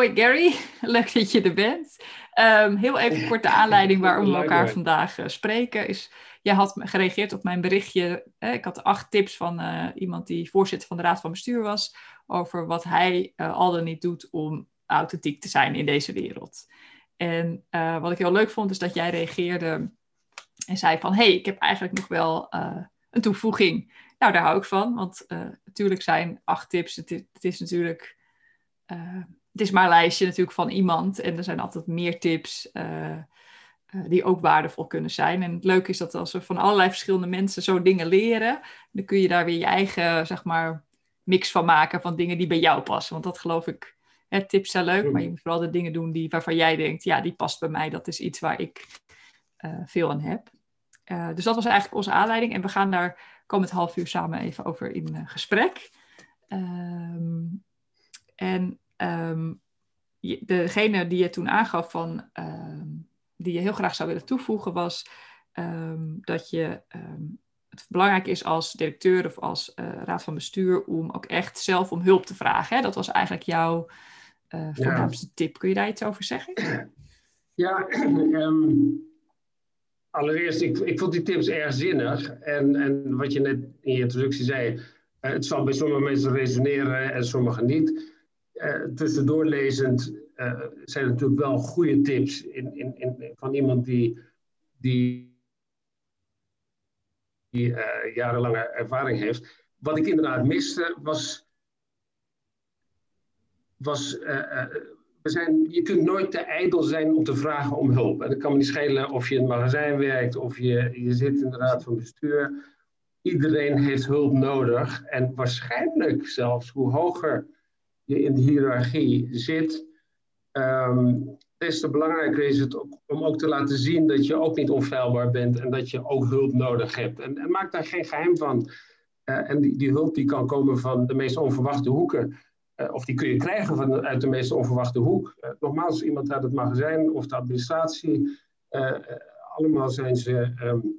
hoi Gary, leuk dat je er bent. Ehm, heel even kort de aanleiding waarom we elkaar vandaag uh, spreken is... Jij had gereageerd op mijn berichtje. ik had acht tips van uh, iemand die voorzitter van de Raad van Bestuur was... over wat hij uh, al dan niet doet om authentiek te zijn in deze wereld. En wat ik heel leuk vond is dat jij reageerde en zei van... hé, hey, ik heb eigenlijk nog wel een toevoeging. Nou, daar hou ik van, want natuurlijk zijn acht tips... het is, het is natuurlijk het is maar een lijstje natuurlijk van iemand. En er zijn altijd meer tips uh, uh, die ook waardevol kunnen zijn. En het leuke is dat als we van allerlei verschillende mensen zo dingen leren, dan kun je daar weer je eigen, zeg maar, mix van maken van dingen die bij jou passen. Want dat geloof ik, hè, tips zijn leuk, maar je moet vooral de dingen doen die, waarvan jij denkt, ja, die past bij mij. Dat is iets waar ik uh, veel aan heb. dus dat was eigenlijk onze aanleiding. En we gaan daar komend half uur samen even over in gesprek. Um, en um, degene die je toen aangaf van, um, die je heel graag zou willen toevoegen, was um, dat je het belangrijk is als directeur of als uh, raad van bestuur om ook echt zelf om hulp te vragen. Hè? Dat was eigenlijk jouw uh, voornaamste ja. tip. Kun je daar iets over zeggen? Ja, allereerst, ik, ik vond die tips erg zinnig. En, en wat je net in je introductie zei, uh, het zal bij sommige mensen resoneren en sommige niet uh, tussendoor lezend uh, zijn natuurlijk wel goede tips in, in, in, van iemand die, die, die uh, jarenlange ervaring heeft. Wat ik inderdaad miste was. was we zijn, je kunt nooit te ijdel zijn om te vragen om hulp. En kan me niet schelen of je in het magazijn werkt of je, je zit in de raad van bestuur. Iedereen heeft hulp nodig. En waarschijnlijk zelfs hoe hoger in de hiërarchie zit, um, des te belangrijker is het ook, om ook te laten zien dat je ook niet onfeilbaar bent en dat je ook hulp nodig hebt. En, maak daar geen geheim van. Uh, en die, die, hulp die kan komen van de meest onverwachte hoeken. Uh, of die kun je krijgen van, uit de meest onverwachte hoek. Uh, nogmaals, iemand uit het magazijn of de administratie. allemaal zijn ze um,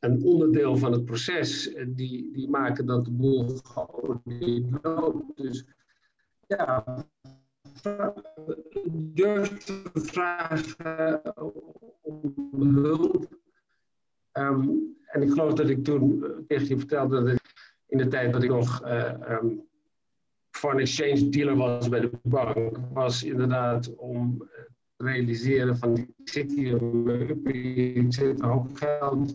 een onderdeel van het proces. Die, die maken dat de boel gewoon niet loopt. Dus ja, durf te vragen om hulp. Um, en ik geloof dat ik toen tegen je vertelde dat ik in de tijd dat ik nog uh, um, exchange dealer was bij de bank, was inderdaad om te realiseren van ik zit hier, ik zit hoop geld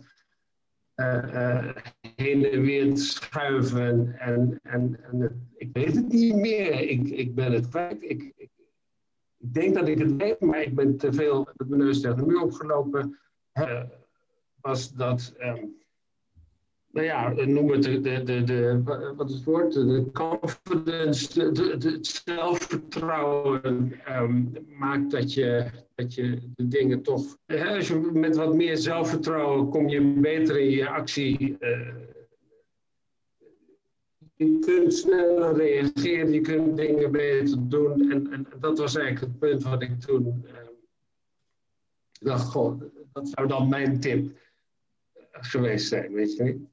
uh, heen en weer schuiven. En, en, en ik weet het niet meer. Ik, ik ben het kwijt. Ik, ik, denk dat ik het weet, maar ik ben te veel met mijn neus tegen de muur opgelopen. Was dat. Um, nou ja, noem het de, de, de, de, wat is het woord? De confidence, de, de, het zelfvertrouwen um, maakt dat je, dat je de dingen toch. Hè, als je met wat meer zelfvertrouwen kom je beter in je actie. Uh, je kunt sneller reageren, je kunt dingen beter doen. En, en dat was eigenlijk het punt wat ik toen uh, dacht: goh, dat zou dan mijn tip geweest zijn, weet je niet?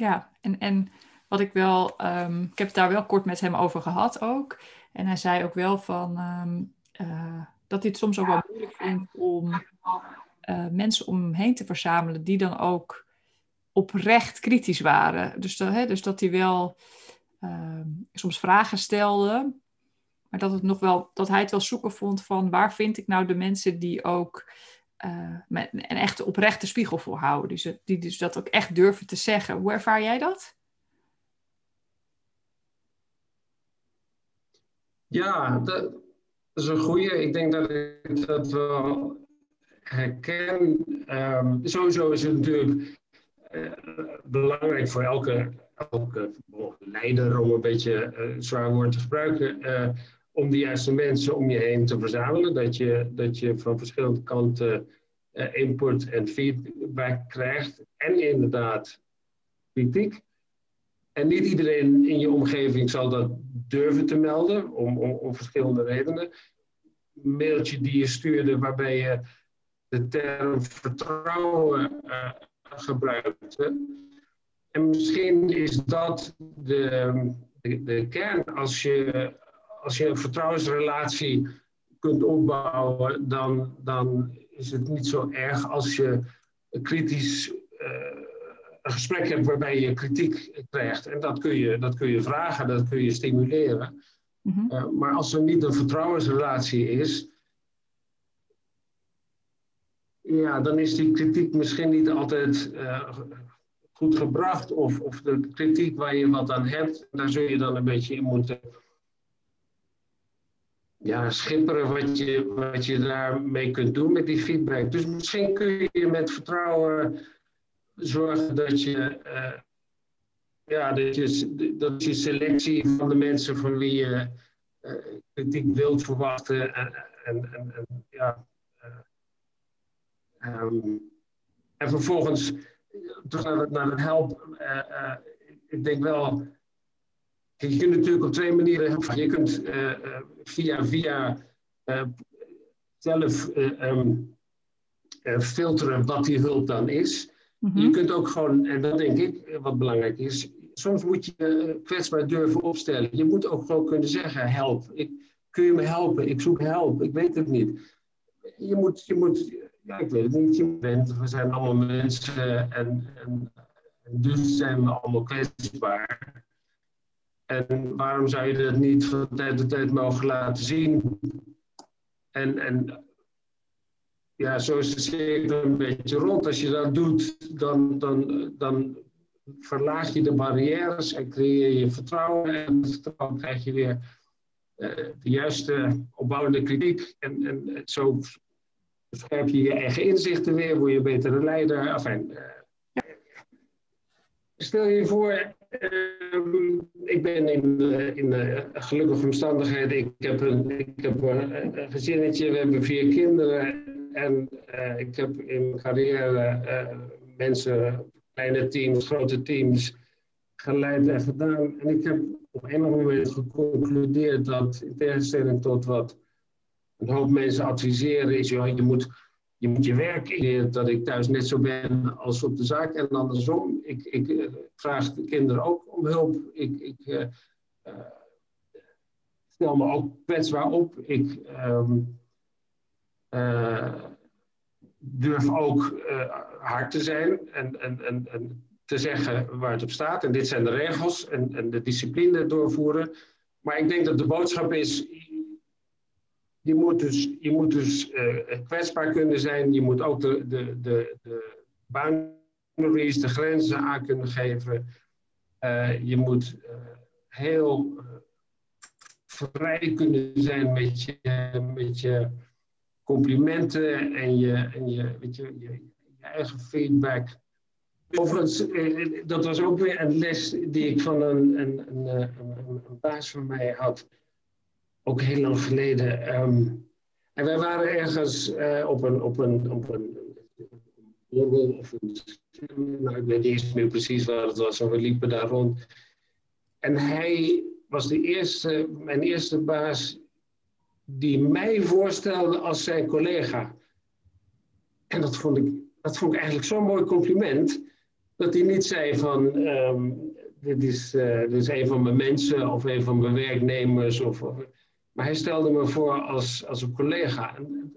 Ja, en, en wat ik wel, um, ik heb het daar wel kort met hem over gehad ook. En hij zei ook wel van uh, dat hij het soms ook wel moeilijk vindt om uh, mensen om hem heen te verzamelen die dan ook oprecht kritisch waren. Dus, dat, hè, dus dat hij wel uh, soms vragen stelde, maar dat, het nog wel, dat hij het wel zoeken vond van waar vind ik nou de mensen die ook uh, met een echte oprechte spiegel voor houden. Dus, die dus dat ook echt durven te zeggen. Hoe ervaar jij dat? Ja, dat is een goede. Ik denk dat ik dat wel herken. Um, sowieso is het natuurlijk uh, belangrijk voor elke, elke leider, om een beetje uh, zwaar woord te gebruiken, om de juiste mensen om je heen te verzamelen. Dat je, dat je van verschillende kanten uh, input en feedback krijgt. En inderdaad kritiek. En niet iedereen in je omgeving zal dat durven te melden, om, om, om verschillende redenen. Een mailtje die je stuurde waarbij je de term vertrouwen uh, gebruikte. En misschien is dat de, de, kern als je als je een vertrouwensrelatie kunt opbouwen, dan, dan is het niet zo erg als je kritisch een gesprek hebt waarbij je kritiek krijgt. En dat kun je, dat kun je vragen, dat kun je stimuleren. Mhm. maar als er niet een vertrouwensrelatie is, ja, dan is die kritiek misschien niet altijd goed gebracht. Of, of de kritiek waar je wat aan hebt, daar zul je dan een beetje in moeten ja, schipperen wat je, wat je daarmee kunt doen met die feedback. Dus misschien kun je met vertrouwen zorgen dat je, uh, ja, dat je, dat je selectie van de mensen van wie je uh, kritiek wilt verwachten en, en, en, ja. Uh, um, en vervolgens terug naar het, naar het help. ik denk wel je kunt natuurlijk op twee manieren. Je kunt uh, via, via uh, zelf um, filteren wat die hulp dan is. Mm -hmm. Je kunt ook gewoon, en dat denk ik wat belangrijk is, soms moet je kwetsbaar durven opstellen. Je moet ook gewoon kunnen zeggen: help, ik, kun je me helpen? Ik zoek help, ik weet het niet. Je moet, je moet ja, ik weet het niet, je bent, we zijn allemaal mensen en, en, en dus zijn we allemaal kwetsbaar. En waarom zou je dat niet van tijd tot tijd mogen laten zien? En, en ja, zo is de cirkel een beetje rond. Als je dat doet, dan, dan, dan verlaag je de barrières en creëer je vertrouwen. En vertrouwen krijg je weer uh, de juiste opbouwende kritiek. En, en zo scherp je je eigen inzichten weer, word je betere leider. Enfin, uh, stel je voor, Ehm, ik ben in, in gelukkige omstandigheden. Ik heb, een, ik heb een, gezinnetje, we hebben vier kinderen. En uh, ik heb in mijn carrière uh, mensen, kleine teams, grote teams, geleid en gedaan. En ik heb op een moment geconcludeerd dat, in tegenstelling tot wat een hoop mensen adviseren, is joh, je moet je moet je werk in dat ik thuis net zo ben als op de zaak en andersom. Ik, ik uh, vraag de kinderen ook om hulp. Ik, ik uh, stel me ook kwetsbaar op. Ik um, durf ook hard te zijn en, en, en, en, te zeggen waar het op staat. En dit zijn de regels en, en de discipline doorvoeren. Maar ik denk dat de boodschap is, je moet dus, je moet dus uh, kwetsbaar kunnen zijn. Je moet ook de, de, de, de boundaries, de grenzen aan kunnen geven. Uh, je moet uh, heel vrij kunnen zijn met je, met je complimenten en je, en je, weet je, je, eigen feedback. Overigens, dat was ook weer een les die ik van een, een, een, een baas van mij had ook heel lang geleden. Um, en wij waren ergens uh, op een, op een, op een borrel of een nou, ik weet niet eens meer precies waar het was, en we liepen daar rond. En hij was de eerste, mijn eerste baas die mij voorstelde als zijn collega. En dat vond ik, dat vond ik eigenlijk zo'n mooi compliment, dat hij niet zei van, um, dit, is, uh, dit is een van mijn mensen of een van mijn werknemers. Of, of maar hij stelde me voor als, als een collega. En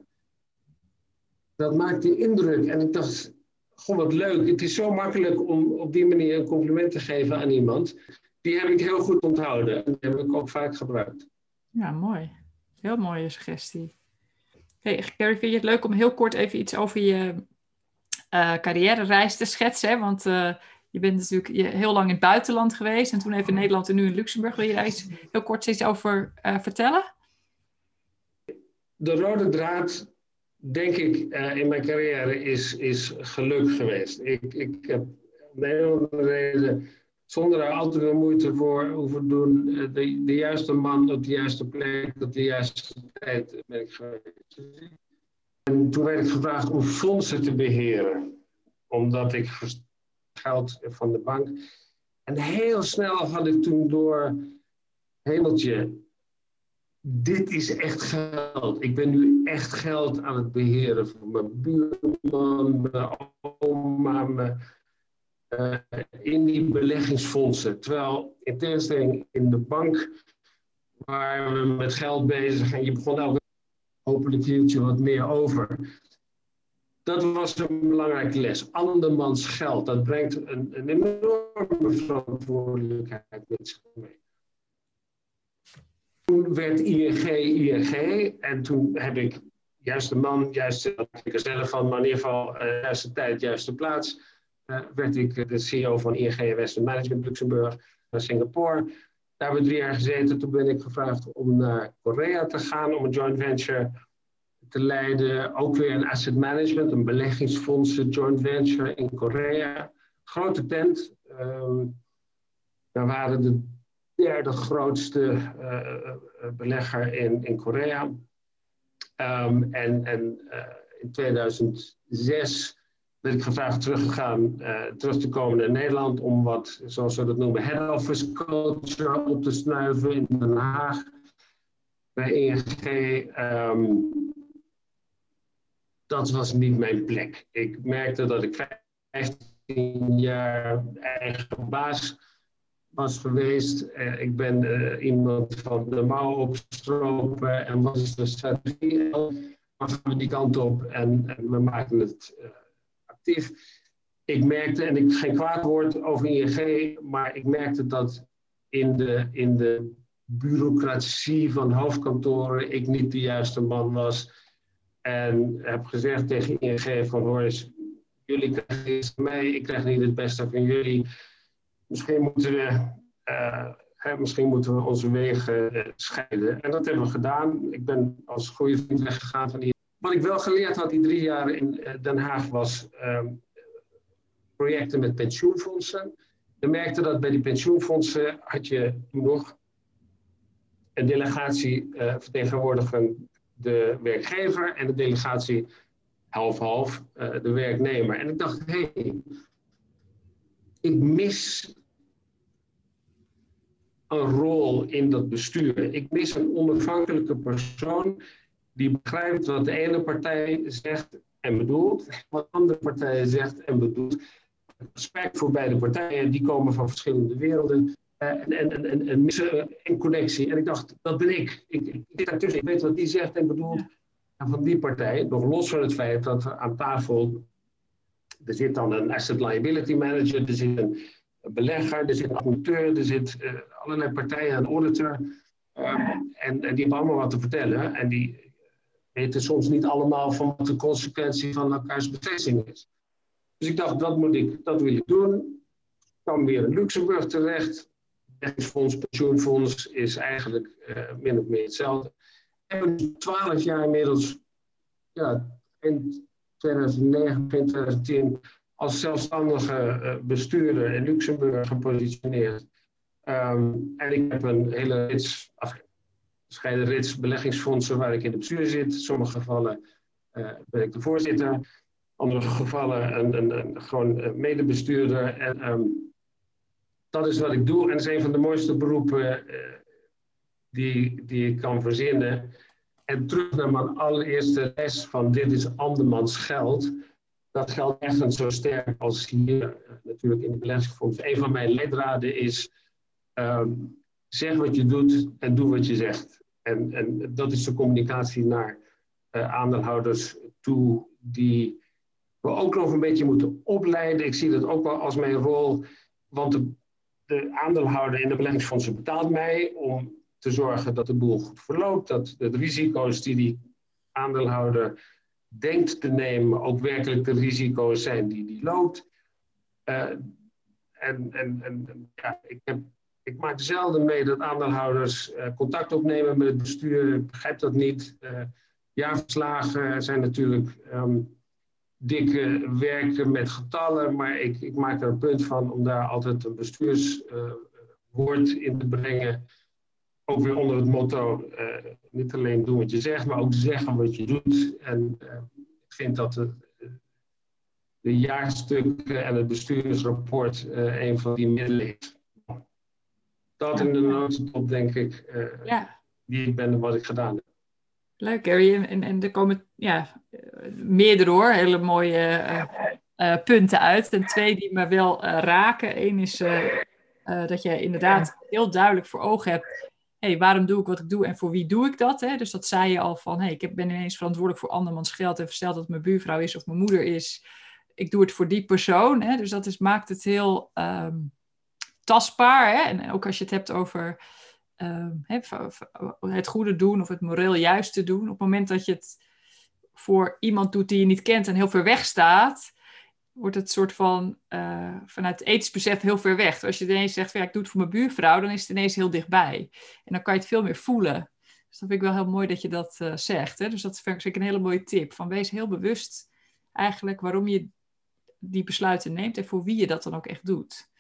dat maakte indruk. En ik dacht, goh, wat leuk. Het is zo makkelijk om op die manier een compliment te geven aan iemand. Die heb ik heel goed onthouden. En die heb ik ook vaak gebruikt. Ja, mooi. Heel mooie suggestie. Gary, vind je het leuk om heel kort even iets over je uh, carrière-reis te schetsen? Want uh, je bent natuurlijk heel lang in het buitenland geweest en toen even in Nederland en nu in Luxemburg. Wil je daar iets, heel kort iets over uh, vertellen? De rode draad, denk ik, uh, in mijn carrière is, is geluk geweest. Ik, ik heb om een reden, zonder daar altijd veel moeite voor hoeven doen, uh, de, de juiste man op de juiste plek, op de juiste tijd ben ik geweest. En toen werd ik gevraagd om fondsen te beheren, omdat ik geld van de bank. En heel snel had ik toen door, hemeltje, dit is echt geld. Ik ben nu echt geld aan het beheren voor mijn buurman, mijn oma, mijn, uh, in die beleggingsfondsen. Terwijl in tegenstelling in de bank waren we met geld bezig en je begon elke hopelijk hield je wat meer over. Dat was een belangrijke les. Andermans geld, dat brengt een, enorme verantwoordelijkheid met zich mee. Toen werd ING ING en toen heb ik juist de man, juist ik er zelf van, maar in ieder geval uh, juiste tijd, juiste plaats, uh, werd ik de CEO van ING Western Management Luxemburg naar Singapore. Daar hebben we drie jaar gezeten. Toen ben ik gevraagd om naar Korea te gaan om een joint venture te leiden. Ook weer een asset management, een beleggingsfondsen joint venture in Korea. Grote tent. Um, waren de derde grootste uh, belegger in, in Korea. Um, en en uh, in 2006 ben ik gevraagd teruggegaan, uh, terug te komen naar Nederland om wat, zoals we dat noemen, head office culture op te snuiven in Den Haag. Bij ING. Um, dat was niet mijn plek. Ik merkte dat ik 15 jaar eigen baas was geweest. Uh, ik ben uh, iemand van de mouw opstropen en was de strategie. Dan gaan die kant op en, en we maken het uh, actief. Ik merkte, en ik geen kwaad woord over ING, maar ik merkte dat in de, in de bureaucratie van hoofdkantoren ik niet de juiste man was en heb gezegd tegen ING van hoor jullie krijgen iets van mij, ik krijg niet het beste van jullie. Misschien moeten we, uh, hè, misschien moeten we onze wegen uh, scheiden. En dat hebben we gedaan. Ik ben als goede vriend weggegaan van die. Wat ik wel geleerd had die drie jaar in uh, Den Haag was um, projecten met pensioenfondsen. We merkten dat bij die pensioenfondsen had je nog een delegatie vertegenwoordigen de werkgever en de delegatie half-half uh, de werknemer. En ik dacht, hé, ik mis een rol in dat bestuur. Ik mis een onafhankelijke persoon die begrijpt wat de ene partij zegt en bedoelt, wat de andere partij zegt en bedoelt. Respect voor beide partijen, die komen van verschillende werelden. Eh, en, en, en, een connectie. En ik dacht, dat ben ik. Ik, ik zit daartussen, ik weet wat die zegt en bedoelt. En van die partij, nog los van het feit dat aan tafel. Er zit dan een asset liability manager, er zit een belegger, er zit een auditeur, er zit uh, allerlei partijen, een auditor. Uh, en, en, die hebben allemaal wat te vertellen. En die weten soms niet allemaal van wat de consequentie van elkaars beslissing is. Dus ik dacht, dat moet ik, dat wil ik doen. Ik kwam weer in Luxemburg terecht beleggingsfonds, pensioenfonds is eigenlijk uh, min of meer hetzelfde. We hebben twaalf jaar inmiddels, ja, in 2009, 2010, als zelfstandige uh, bestuurder in Luxemburg gepositioneerd. Um, en ik heb een hele rits, gescheiden rits beleggingsfondsen waar ik in het bestuur zit. In sommige gevallen uh, ben ik de voorzitter. In andere gevallen een, een, een gewoon medebestuurder. En um, dat is wat ik doe. En het is een van de mooiste beroepen uh, die, die ik kan verzinnen. En terug naar mijn allereerste les van dit is andermans geld. Dat geldt echt zo sterk als hier uh, natuurlijk in de beleggingsfonds. Een van mijn leidraden is um, zeg wat je doet en doe wat je zegt. En, en dat is de communicatie naar uh, aandeelhouders toe die we ook nog een beetje moeten opleiden. Ik zie dat ook wel als mijn rol, want de de aandeelhouder in de beleggingsfondsen betaalt mij om te zorgen dat de boel goed verloopt, dat de risico's die die aandeelhouder denkt te nemen ook werkelijk de risico's zijn die die loopt. Uh, en en, en ja, ik, heb, ik maak zelden mee dat aandeelhouders uh, contact opnemen met het bestuur. Ik begrijp dat niet. Uh, jaarverslagen zijn natuurlijk um, dikke werken met getallen, maar ik, ik maak er een punt van om daar altijd een bestuurswoord uh, in te brengen. Ook weer onder het motto, uh, niet alleen doen wat je zegt, maar ook zeggen wat je doet. En uh, ik vind dat de, de jaarstukken en het bestuursrapport een van die middelen is. Dat in de notendop, denk ik, ja. wie ik ben en wat ik gedaan heb. Leuk, Gary. En, en er komen ja, meerdere hoor, hele mooie uh, uh, punten uit. En twee die me wel uh, raken. Eén is dat je inderdaad heel duidelijk voor ogen hebt. hey, waarom doe ik wat ik doe en voor wie doe ik dat? Hè? Dus dat zei je al van, hey, ik ben ineens verantwoordelijk voor andermans geld en versteld dat het mijn buurvrouw is of mijn moeder is. Ik doe het voor die persoon. Hè? Dus dat is, maakt het heel ehm, tastbaar. Hè? En ook als je het hebt over ehm, het goede doen of het moreel juiste doen. Op het moment dat je het voor iemand doet die je niet kent en heel ver weg staat, wordt het soort van uh, vanuit ethisch besef heel ver weg. Als je ineens zegt, ja, ik doe het voor mijn buurvrouw, dan is het ineens heel dichtbij. En dan kan je het veel meer voelen. Dus dat vind ik wel heel mooi dat je dat uh, zegt. Hè? Dus dat vind ik een hele mooie tip. Van wees heel bewust eigenlijk waarom je die besluiten neemt en voor wie je dat dan ook echt doet.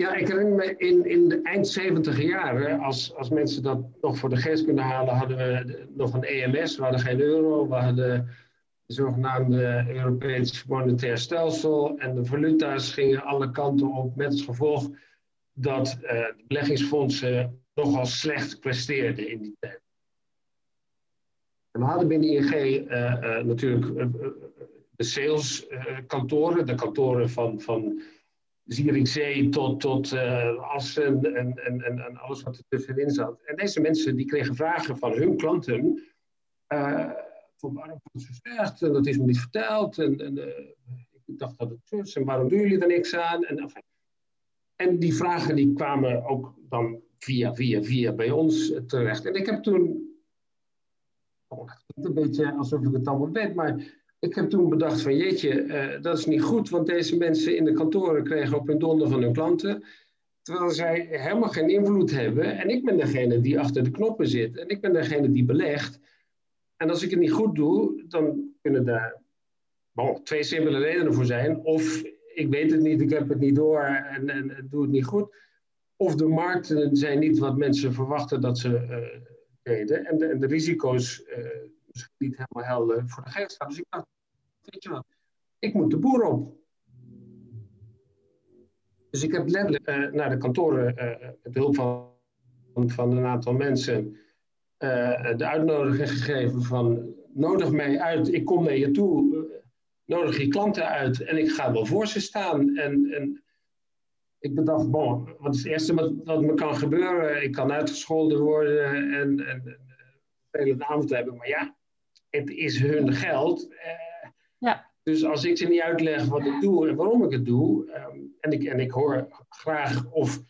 Ja, ik herinner me in, in de eind 70 jaren, als, als mensen dat nog voor de geest kunnen halen, hadden we nog een EMS, we hadden geen euro, we hadden de zogenaamde Europees Monetair Stelsel en de valuta's gingen alle kanten op met het gevolg dat uh, de beleggingsfondsen nogal slecht presteerden in die tijd. En we hadden binnen ING uh, uh, natuurlijk de saleskantoren, de kantoren van, van Zierikzee tot, tot uh, Assen en, en, en, en, alles wat er tussenin zat. En deze mensen die kregen vragen van hun klanten. Uh, van waarom wordt het slecht? En dat is me niet verteld. En, en uh, ik dacht dat het zus. En waarom doen jullie er niks aan? En, en die vragen die kwamen ook dan via, via, via bij ons terecht. En ik heb toen... Oh, een beetje alsof ik het allemaal weet, maar ik heb toen bedacht van jeetje, uh, dat is niet goed, want deze mensen in de kantoren kregen op hun donder van hun klanten, terwijl zij helemaal geen invloed hebben. En ik ben degene die achter de knoppen zit en ik ben degene die belegt. En als ik het niet goed doe, dan kunnen daar twee simpele redenen voor zijn. Of ik weet het niet, ik heb het niet door en, en, doe het niet goed. Of de markten zijn niet wat mensen verwachten dat ze uh, deden. En de, risico's uh, misschien niet helemaal helder voor de geest. Dus ik dacht, weet je wat, ik moet de boer op. Dus ik heb letterlijk uh, naar de kantoren uh, met hulp van, van een aantal mensen uh, de uitnodiging gegeven van nodig mij uit, ik kom naar je toe, nodig je klanten uit en ik ga wel voor ze staan. En, en ik bedacht, bon, wat is het eerste wat, me kan gebeuren? Ik kan uitgescholden worden en, en, en vele avond hebben, maar ja, het is hun geld. Uh, ja. Dus als ik ze niet uitleg wat ik doe en waarom ik het doe, um, en, ik, en ik hoor graag of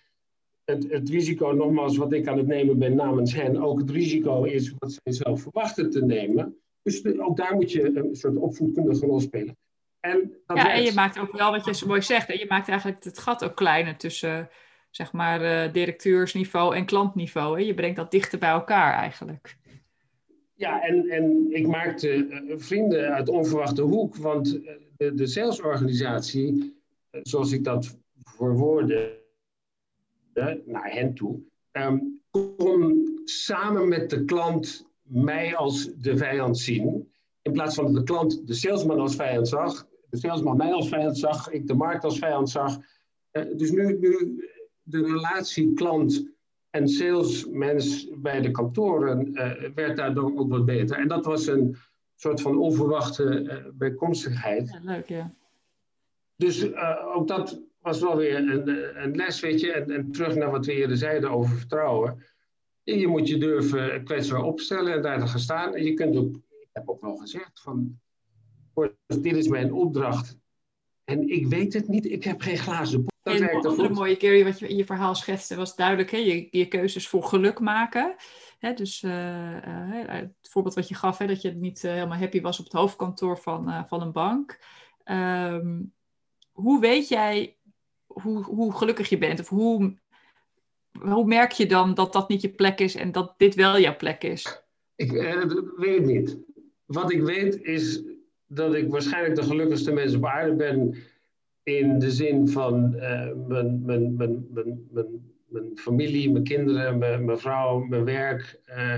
het, het risico, nogmaals, wat ik aan het nemen ben namens hen, ook het risico is wat zij zelf verwachten te nemen. Dus de, ook daar moet je een soort opvoedkundige rol spelen. En ja, en je maakt ook wel wat je zo mooi zegt, hè? je maakt eigenlijk het gat ook kleiner tussen zeg maar uh, directeursniveau en klantniveau. Hè? Je brengt dat dichter bij elkaar eigenlijk. Ja, en, en ik maakte uh, vrienden uit onverwachte hoek, want uh, de, de salesorganisatie, uh, zoals ik dat verwoordde naar hen toe, um, kon samen met de klant mij als de vijand zien. In plaats van dat de klant de salesman als vijand zag, de salesman mij als vijand zag, ik de markt als vijand zag. dus nu, nu de relatie klant en salesmens bij de kantoren uh, werd daardoor ook wat beter. En dat was een soort van onverwachte uh, bijkomstigheid. Ja, leuk, ja. Dus uh, ook dat was wel weer een, een les, weet je. En, en, terug naar wat we eerder zeiden over vertrouwen. Je moet je durven kwetsbaar opstellen en daar gaan staan. En je kunt ook, ik heb ook wel gezegd, van, dit is mijn opdracht. En ik weet het niet, ik heb geen glazen dat en een andere mooie keer wat je in je verhaal schetste was duidelijk, hè, je, je keuzes voor geluk maken. Hè, dus uh, uh, het voorbeeld wat je gaf, hè, dat je niet uh, helemaal happy was op het hoofdkantoor van, van een bank. Um, hoe weet jij hoe, hoe gelukkig je bent? Of hoe, hoe merk je dan dat dat niet je plek is en dat dit wel jouw plek is? Ik weet het niet. Wat ik weet is dat ik waarschijnlijk de gelukkigste mens op aarde ben in de zin van uh, mijn, mijn, mijn, mijn, mijn, mijn, familie, mijn kinderen, mijn, mijn vrouw, mijn werk. Uh,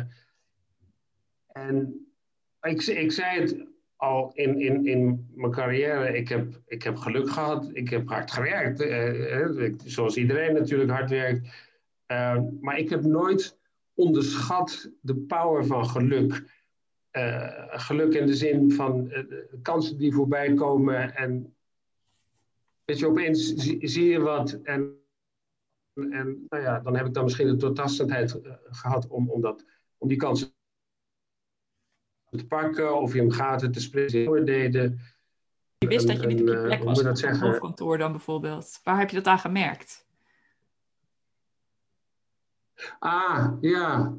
en ik, ik zei het al in, in, in mijn carrière, ik heb, ik heb geluk gehad, ik heb hard gewerkt. Uh, zoals iedereen natuurlijk hard werkt. maar ik heb nooit onderschat de power van geluk. geluk in de zin van kansen die voorbij komen en dat je opeens zie, zie je wat en en nou ja, dan heb ik dan misschien de doortastendheid gehad om, om, dat, om die kansen te pakken of in gaten te spreken deden. Je wist dat je niet op je plek was op het hoofdkantoor dan bijvoorbeeld. Waar heb je dat aan gemerkt? Ah, ja.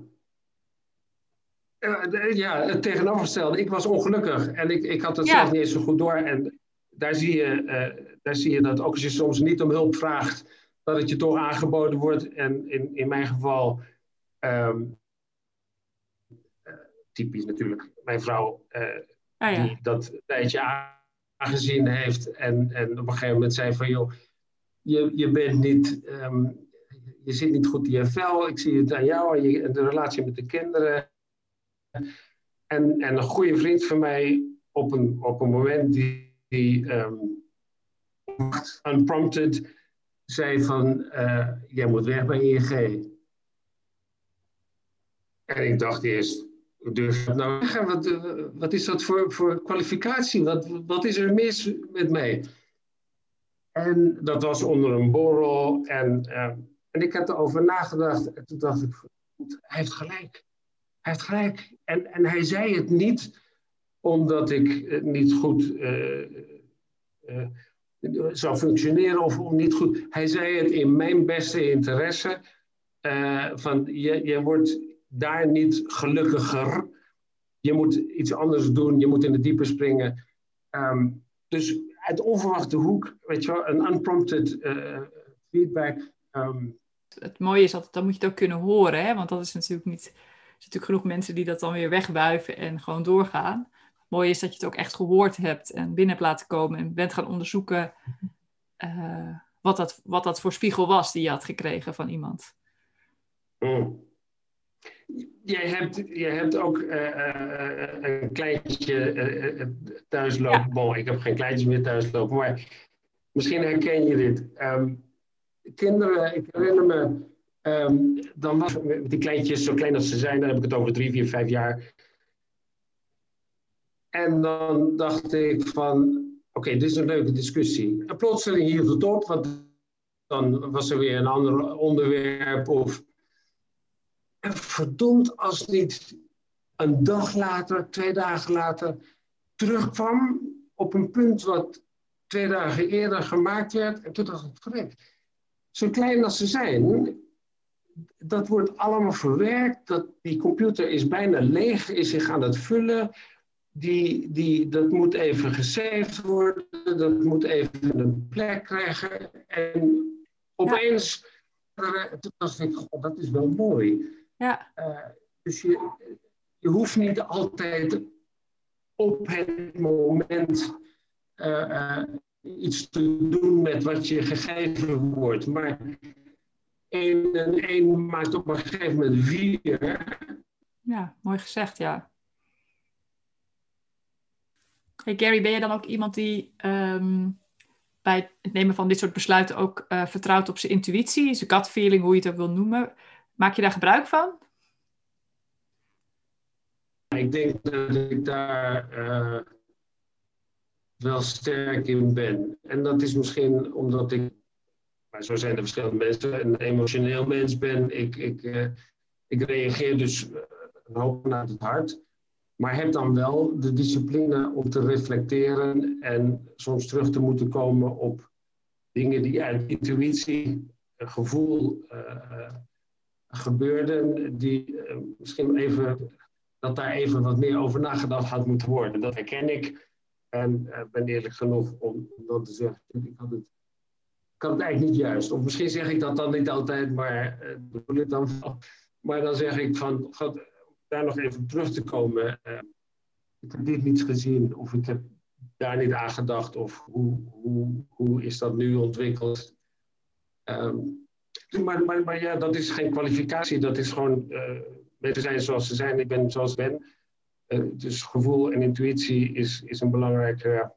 Ja, het tegenovergestelde. Ik was ongelukkig en ik, ik had het zelf niet eens zo goed door. En daar zie, je, uh, daar zie je dat ook als je soms niet om hulp vraagt, dat het je toch aangeboden wordt. En in, in mijn geval, um, typisch natuurlijk, mijn vrouw, uh, ah, ja. die dat tijdje aangezien heeft. En, en op een gegeven moment zei van, joh, je, je bent niet... Um, je zit niet goed in je vel. Ik zie het aan jou en, je, de relatie met de kinderen. En, en een goede vriend van mij op een, op een moment die, die um, unprompted zei van, uh, jij moet weg bij ING. En ik dacht eerst, durf nou wat, wat is dat voor, voor kwalificatie? Wat, wat is er mis met mij? En dat was onder een borrel. En, uh, en ik heb erover nagedacht. En toen dacht ik, hij heeft gelijk. Hij heeft gelijk. En, en hij zei het niet omdat ik niet goed uh, uh, zou functioneren of niet goed. Hij zei het in mijn beste interesse. van je, je wordt daar niet gelukkiger. Je moet iets anders doen, je moet in de diepe springen. Um, dus uit onverwachte hoek, weet je wel, een unprompted feedback. Um. Het mooie is dat dan moet je het ook kunnen horen, hè? want dat is natuurlijk niet. Er zijn natuurlijk genoeg mensen die dat dan weer wegbuiven en gewoon doorgaan. Het mooie is dat je het ook echt gehoord hebt en binnen hebt laten komen en bent gaan onderzoeken uh, wat, dat, wat dat voor spiegel was die je had gekregen van iemand. Mm. Jij hebt, jij hebt ook uh, uh, een kleintje uh, thuis lopen. Ja. Bon, ik heb geen kleintjes meer thuis lopen, maar misschien herken je dit. Um, kinderen, ik herinner me, um, dan was die kleintjes zo klein als ze zijn, dan heb ik het over drie, vier, vijf jaar. En dan dacht ik van, oké, dit is een leuke discussie. En plotseling hield het op, want dan was er weer een ander onderwerp of en verdomd als niet een dag later, twee dagen later, terugkwam op een punt wat twee dagen eerder gemaakt werd. En toen dacht ik, verrek, zo klein als ze zijn, dat wordt allemaal verwerkt. Dat, die computer is bijna leeg, is zich aan het vullen. Die, die, dat moet even gesaved worden, dat moet even een plek krijgen. En opeens, ja. toen dacht ik, god, dat is wel mooi. Ja. Uh, dus je, je hoeft niet altijd op het moment uh, uh, iets te doen met wat je gegeven wordt. Maar 1 en 1 maakt op een gegeven moment 4. Ja, mooi gezegd, ja. Hey Gary, ben je dan ook iemand die um, bij het nemen van dit soort besluiten ook uh, vertrouwt op zijn intuïtie, zijn gut feeling, hoe je het ook wil noemen? Maak je daar gebruik van? Ik denk dat ik daar uh, wel sterk in ben. En dat is misschien omdat ik, maar zo zijn er verschillende mensen, een emotioneel mens ben. Ik, ik, uh, ik reageer dus een hoop vanuit het hart. Maar heb dan wel de discipline om te reflecteren en soms terug te moeten komen op dingen die uit intuïtie, gevoel gebeurden, die misschien even dat daar even wat meer over nagedacht had moeten worden. Dat herken ik. En uh, ben eerlijk genoeg om, dan te zeggen, ik had, het, had het eigenlijk niet juist. Of misschien zeg ik dat dan niet altijd, maar uh, bedoel ik dan. Maar dan zeg ik van, daar nog even terug te komen. Uh, ik heb dit niet gezien, of ik heb daar niet aan gedacht, of hoe, hoe, hoe is dat nu ontwikkeld? Um, maar, maar, maar ja, dat is geen kwalificatie, dat is gewoon Mensen zijn zoals ze zijn, ik ben zoals ik ben. Uh, dus gevoel en intuïtie is, is een belangrijke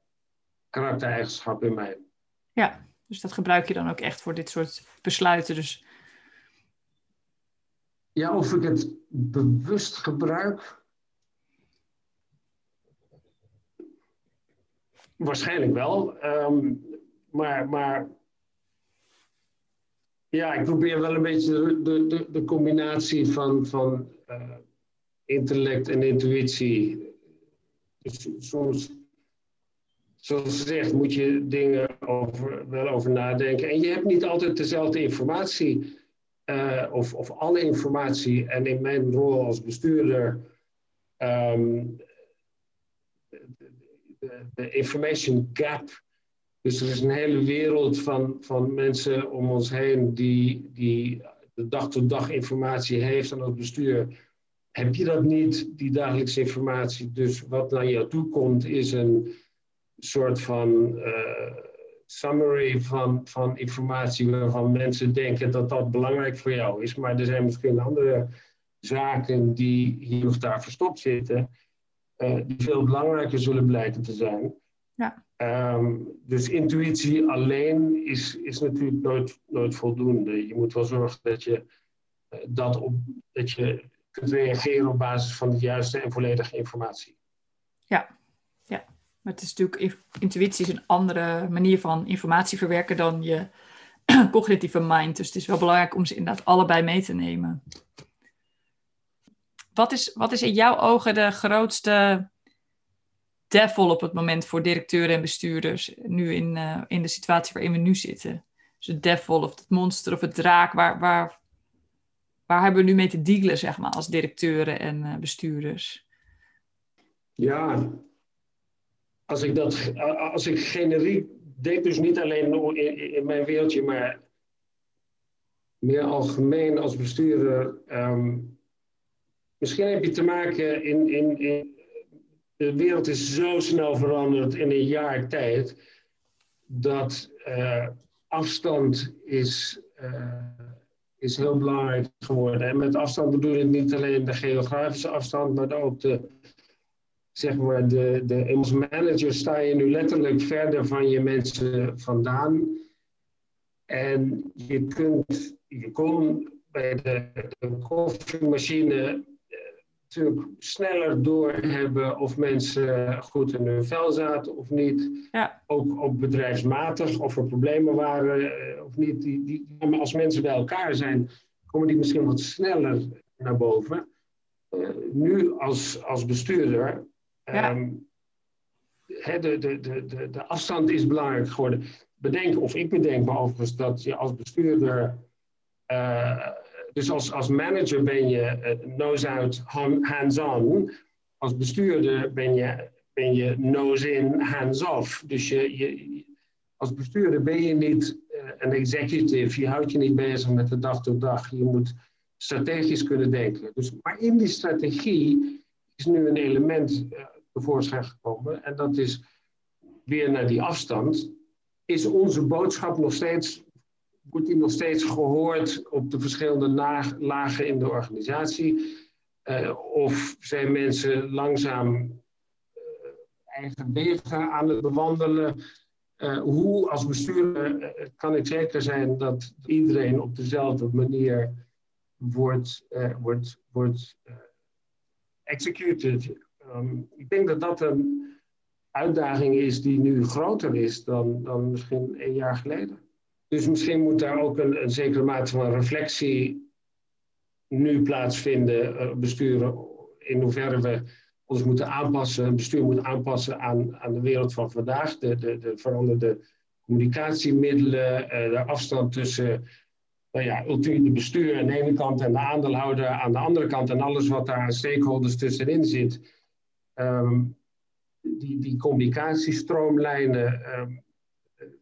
karaktereigenschap in mij. Ja, dus dat gebruik je dan ook echt voor dit soort besluiten. Dus... Ja, of ik het bewust gebruik. Waarschijnlijk wel. Um, maar, maar Ja, ik probeer wel een beetje de, de, combinatie van, van uh, intellect en intuïtie. Dus soms, zoals gezegd, moet je dingen over, wel over nadenken. En je hebt niet altijd dezelfde informatie. Uh, of, of alle informatie. En in mijn rol als bestuurder. Um, de, de information gap dus er is een hele wereld van, van mensen om ons heen die, die de dag-tot-dag informatie heeft aan het bestuur. Heb je dat niet, die dagelijkse informatie? Dus wat naar jou toe komt, is een soort van uh, summary van, van informatie waarvan mensen denken dat dat belangrijk voor jou is. Maar er zijn misschien andere zaken die hier of daar verstopt zitten, uh, die veel belangrijker zullen blijken te zijn. Ja. Um, dus intuïtie alleen is, is natuurlijk nooit, nooit voldoende. Je moet wel zorgen dat je, uh, dat, op, dat je kunt reageren op basis van de juiste en volledige informatie. Ja, ja. Maar het is natuurlijk, intuïtie is een andere manier van informatie verwerken dan je cognitieve mind. Dus het is wel belangrijk om ze inderdaad allebei mee te nemen. Wat is, wat is in jouw ogen de grootste devil op het moment voor directeuren en bestuurders. Nu in, uh, in de situatie waarin we nu zitten. Dus het devil of het monster of het draak. Waar, waar, waar hebben we nu mee te dealen, zeg maar, als directeuren en uh, bestuurders? Ja, als ik dat, als ik generiek denk, dus niet alleen in, in mijn wereldje, maar meer algemeen als bestuurder. Um, misschien heb je te maken in, in, in de wereld is zo snel veranderd in een jaar tijd dat uh, afstand is, uh, is heel belangrijk geworden. En met afstand bedoel ik niet alleen de geografische afstand, maar ook de, zeg maar, de, de als manager sta je nu letterlijk verder van je mensen vandaan. En je kunt, je kon bij de, de koffiemachine natuurlijk sneller doorhebben of mensen goed in hun vel zaten of niet. Ja. Ook, ook bedrijfsmatig, of er problemen waren eh, of niet. Die, die, als mensen bij elkaar zijn, komen die misschien wat sneller naar boven. Uh, nu als, als bestuurder, um, de, de, de, de, afstand is belangrijk geworden. Bedenk, of ik bedenk me overigens, dat je als bestuurder uh, dus als, als manager ben je uh, nose-out, hands-on. Als bestuurder ben je, ben je nose-in, hands-off. Dus je, je, als bestuurder ben je niet uh, een executive. Je houdt je niet bezig met de dag tot dag. Je moet strategisch kunnen denken. Dus, maar in die strategie is nu een element tevoorschijn gekomen. En dat is weer naar die afstand. Is onze boodschap nog steeds wordt die nog steeds gehoord op de verschillende lagen in de organisatie? Uh, of zijn mensen langzaam uh, eigen wegen aan het bewandelen? Uh, hoe als bestuurder kan ik zeker zijn dat iedereen op dezelfde manier wordt, wordt, wordt executed? Um, ik denk dat dat een uitdaging is die nu groter is dan, dan misschien een jaar geleden. Dus misschien moet daar ook een, een zekere mate van reflectie nu plaatsvinden, uh, besturen, in hoeverre we ons moeten aanpassen, bestuur moet aanpassen aan, aan de wereld van vandaag, de, de, de veranderde communicatiemiddelen, uh, de afstand tussen nou ja, ultieme bestuur aan de ene kant en de aandeelhouder aan de andere kant en alles wat daar aan stakeholders tussenin zit. Um, die, die communicatiestroomlijnen um,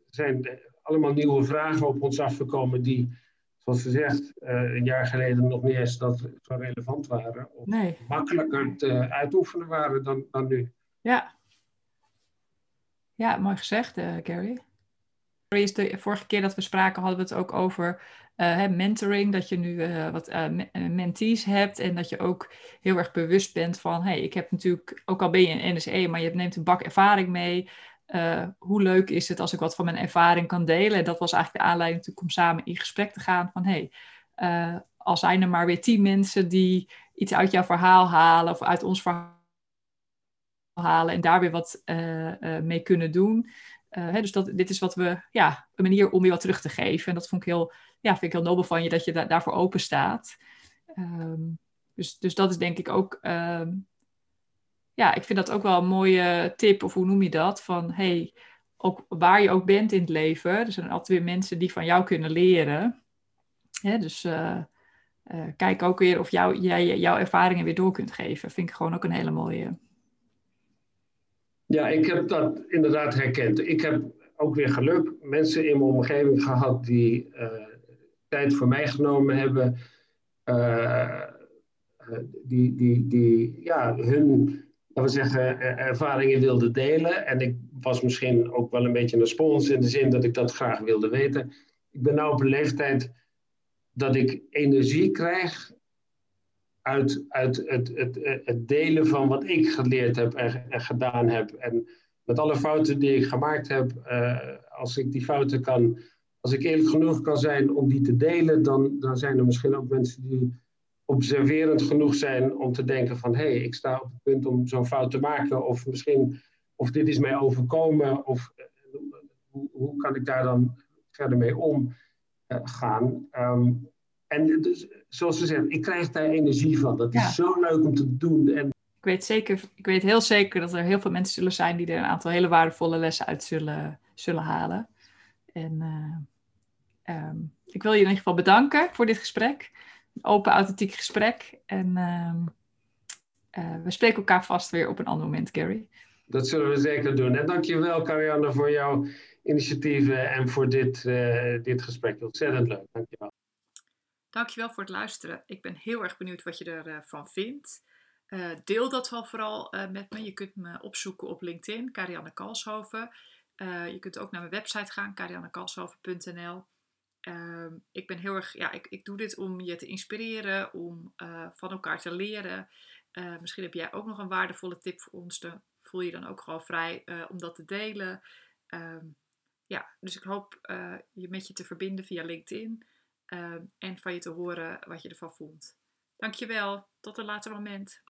zijn allemaal nieuwe vragen op ons afgekomen die, zoals gezegd, uh, een jaar geleden nog niet eens dat zo relevant waren. Of nee. makkelijker te uitoefenen waren dan, dan nu. Ja. Ja, mooi gezegd, uh, Gary. De vorige keer dat we spraken hadden we het ook over uh, mentoring. Dat je nu uh, wat uh, mentees hebt en dat je ook heel erg bewust bent van... hey, ik heb natuurlijk, ook al ben je een NSE, maar je neemt een bak ervaring mee... Hoe leuk is het als ik wat van mijn ervaring kan delen? En dat was eigenlijk de aanleiding om samen in gesprek te gaan van hey, uh, al zijn er maar weer tien mensen die iets uit jouw verhaal halen of uit ons verhaal halen en daar weer wat mee kunnen doen. Hè, dus dat, dit is wat we, ja, een manier om je wat terug te geven. En dat vond ik heel, ja, vind ik heel nobel van je dat je da daarvoor open staat. Ehm, dus, dus dat is denk ik ook, ehm, ja, ik vind dat ook wel een mooie tip, of hoe noem je dat? Van hey, ook waar je ook bent in het leven, er zijn altijd weer mensen die van jou kunnen leren. Hè, dus uh, uh, kijk ook weer of jou, jij jouw ervaringen weer door kunt geven. Vind ik gewoon ook een hele mooie. Ja, ik heb dat inderdaad herkend. Ik heb ook weer geluk mensen in mijn omgeving gehad die uh, tijd voor mij genomen hebben. die, die, die ja, hun, we zeggen, ervaringen wilden delen. En ik was misschien ook wel een beetje een spons in de zin dat ik dat graag wilde weten. Ik ben nu op een leeftijd dat ik energie krijg uit, uit het, het, het delen van wat ik geleerd heb en, gedaan heb. En met alle fouten die ik gemaakt heb, uh, als ik die fouten kan, als ik eerlijk genoeg kan zijn om die te delen, dan, dan zijn er misschien ook mensen die observerend genoeg zijn om te denken van hé, hey, ik sta op het punt om zo'n fout te maken. Of misschien, of dit is mij overkomen. Of uh, hoe, hoe kan ik daar dan verder mee om? Eh, gaan. Ehm, en dus, zoals ze zeggen, ik krijg daar energie van. Dat is zo leuk om te doen. En... Ik, weet zeker, ik weet heel zeker dat er heel veel mensen zullen zijn die er een aantal hele waardevolle lessen uit zullen, zullen halen. En uh, um, ik wil je in ieder geval bedanken voor dit gesprek. Een open, authentiek gesprek. En um, uh, we spreken elkaar vast weer op een ander moment, Gary. Dat zullen we zeker doen. En dankjewel, Karianne, voor jouw initiatieven en voor dit, uh, dit gesprek. Ontzettend leuk. Dankjewel. Dankjewel voor het luisteren. Ik ben heel erg benieuwd wat je ervan vindt. Uh, deel dat wel vooral met me. Je kunt me opzoeken op LinkedIn, Karianne Kalshoven. je kunt ook naar mijn website gaan, kariannekalshoven.nl. Ehm, ik ben heel erg, ja, ik, ik doe dit om je te inspireren, om van elkaar te leren. misschien heb jij ook nog een waardevolle tip voor ons. Dan voel je dan ook gewoon vrij om dat te delen. Um, ja, dus ik hoop je met je te verbinden via LinkedIn en van je te horen wat je ervan vond. Dankjewel, tot een later moment.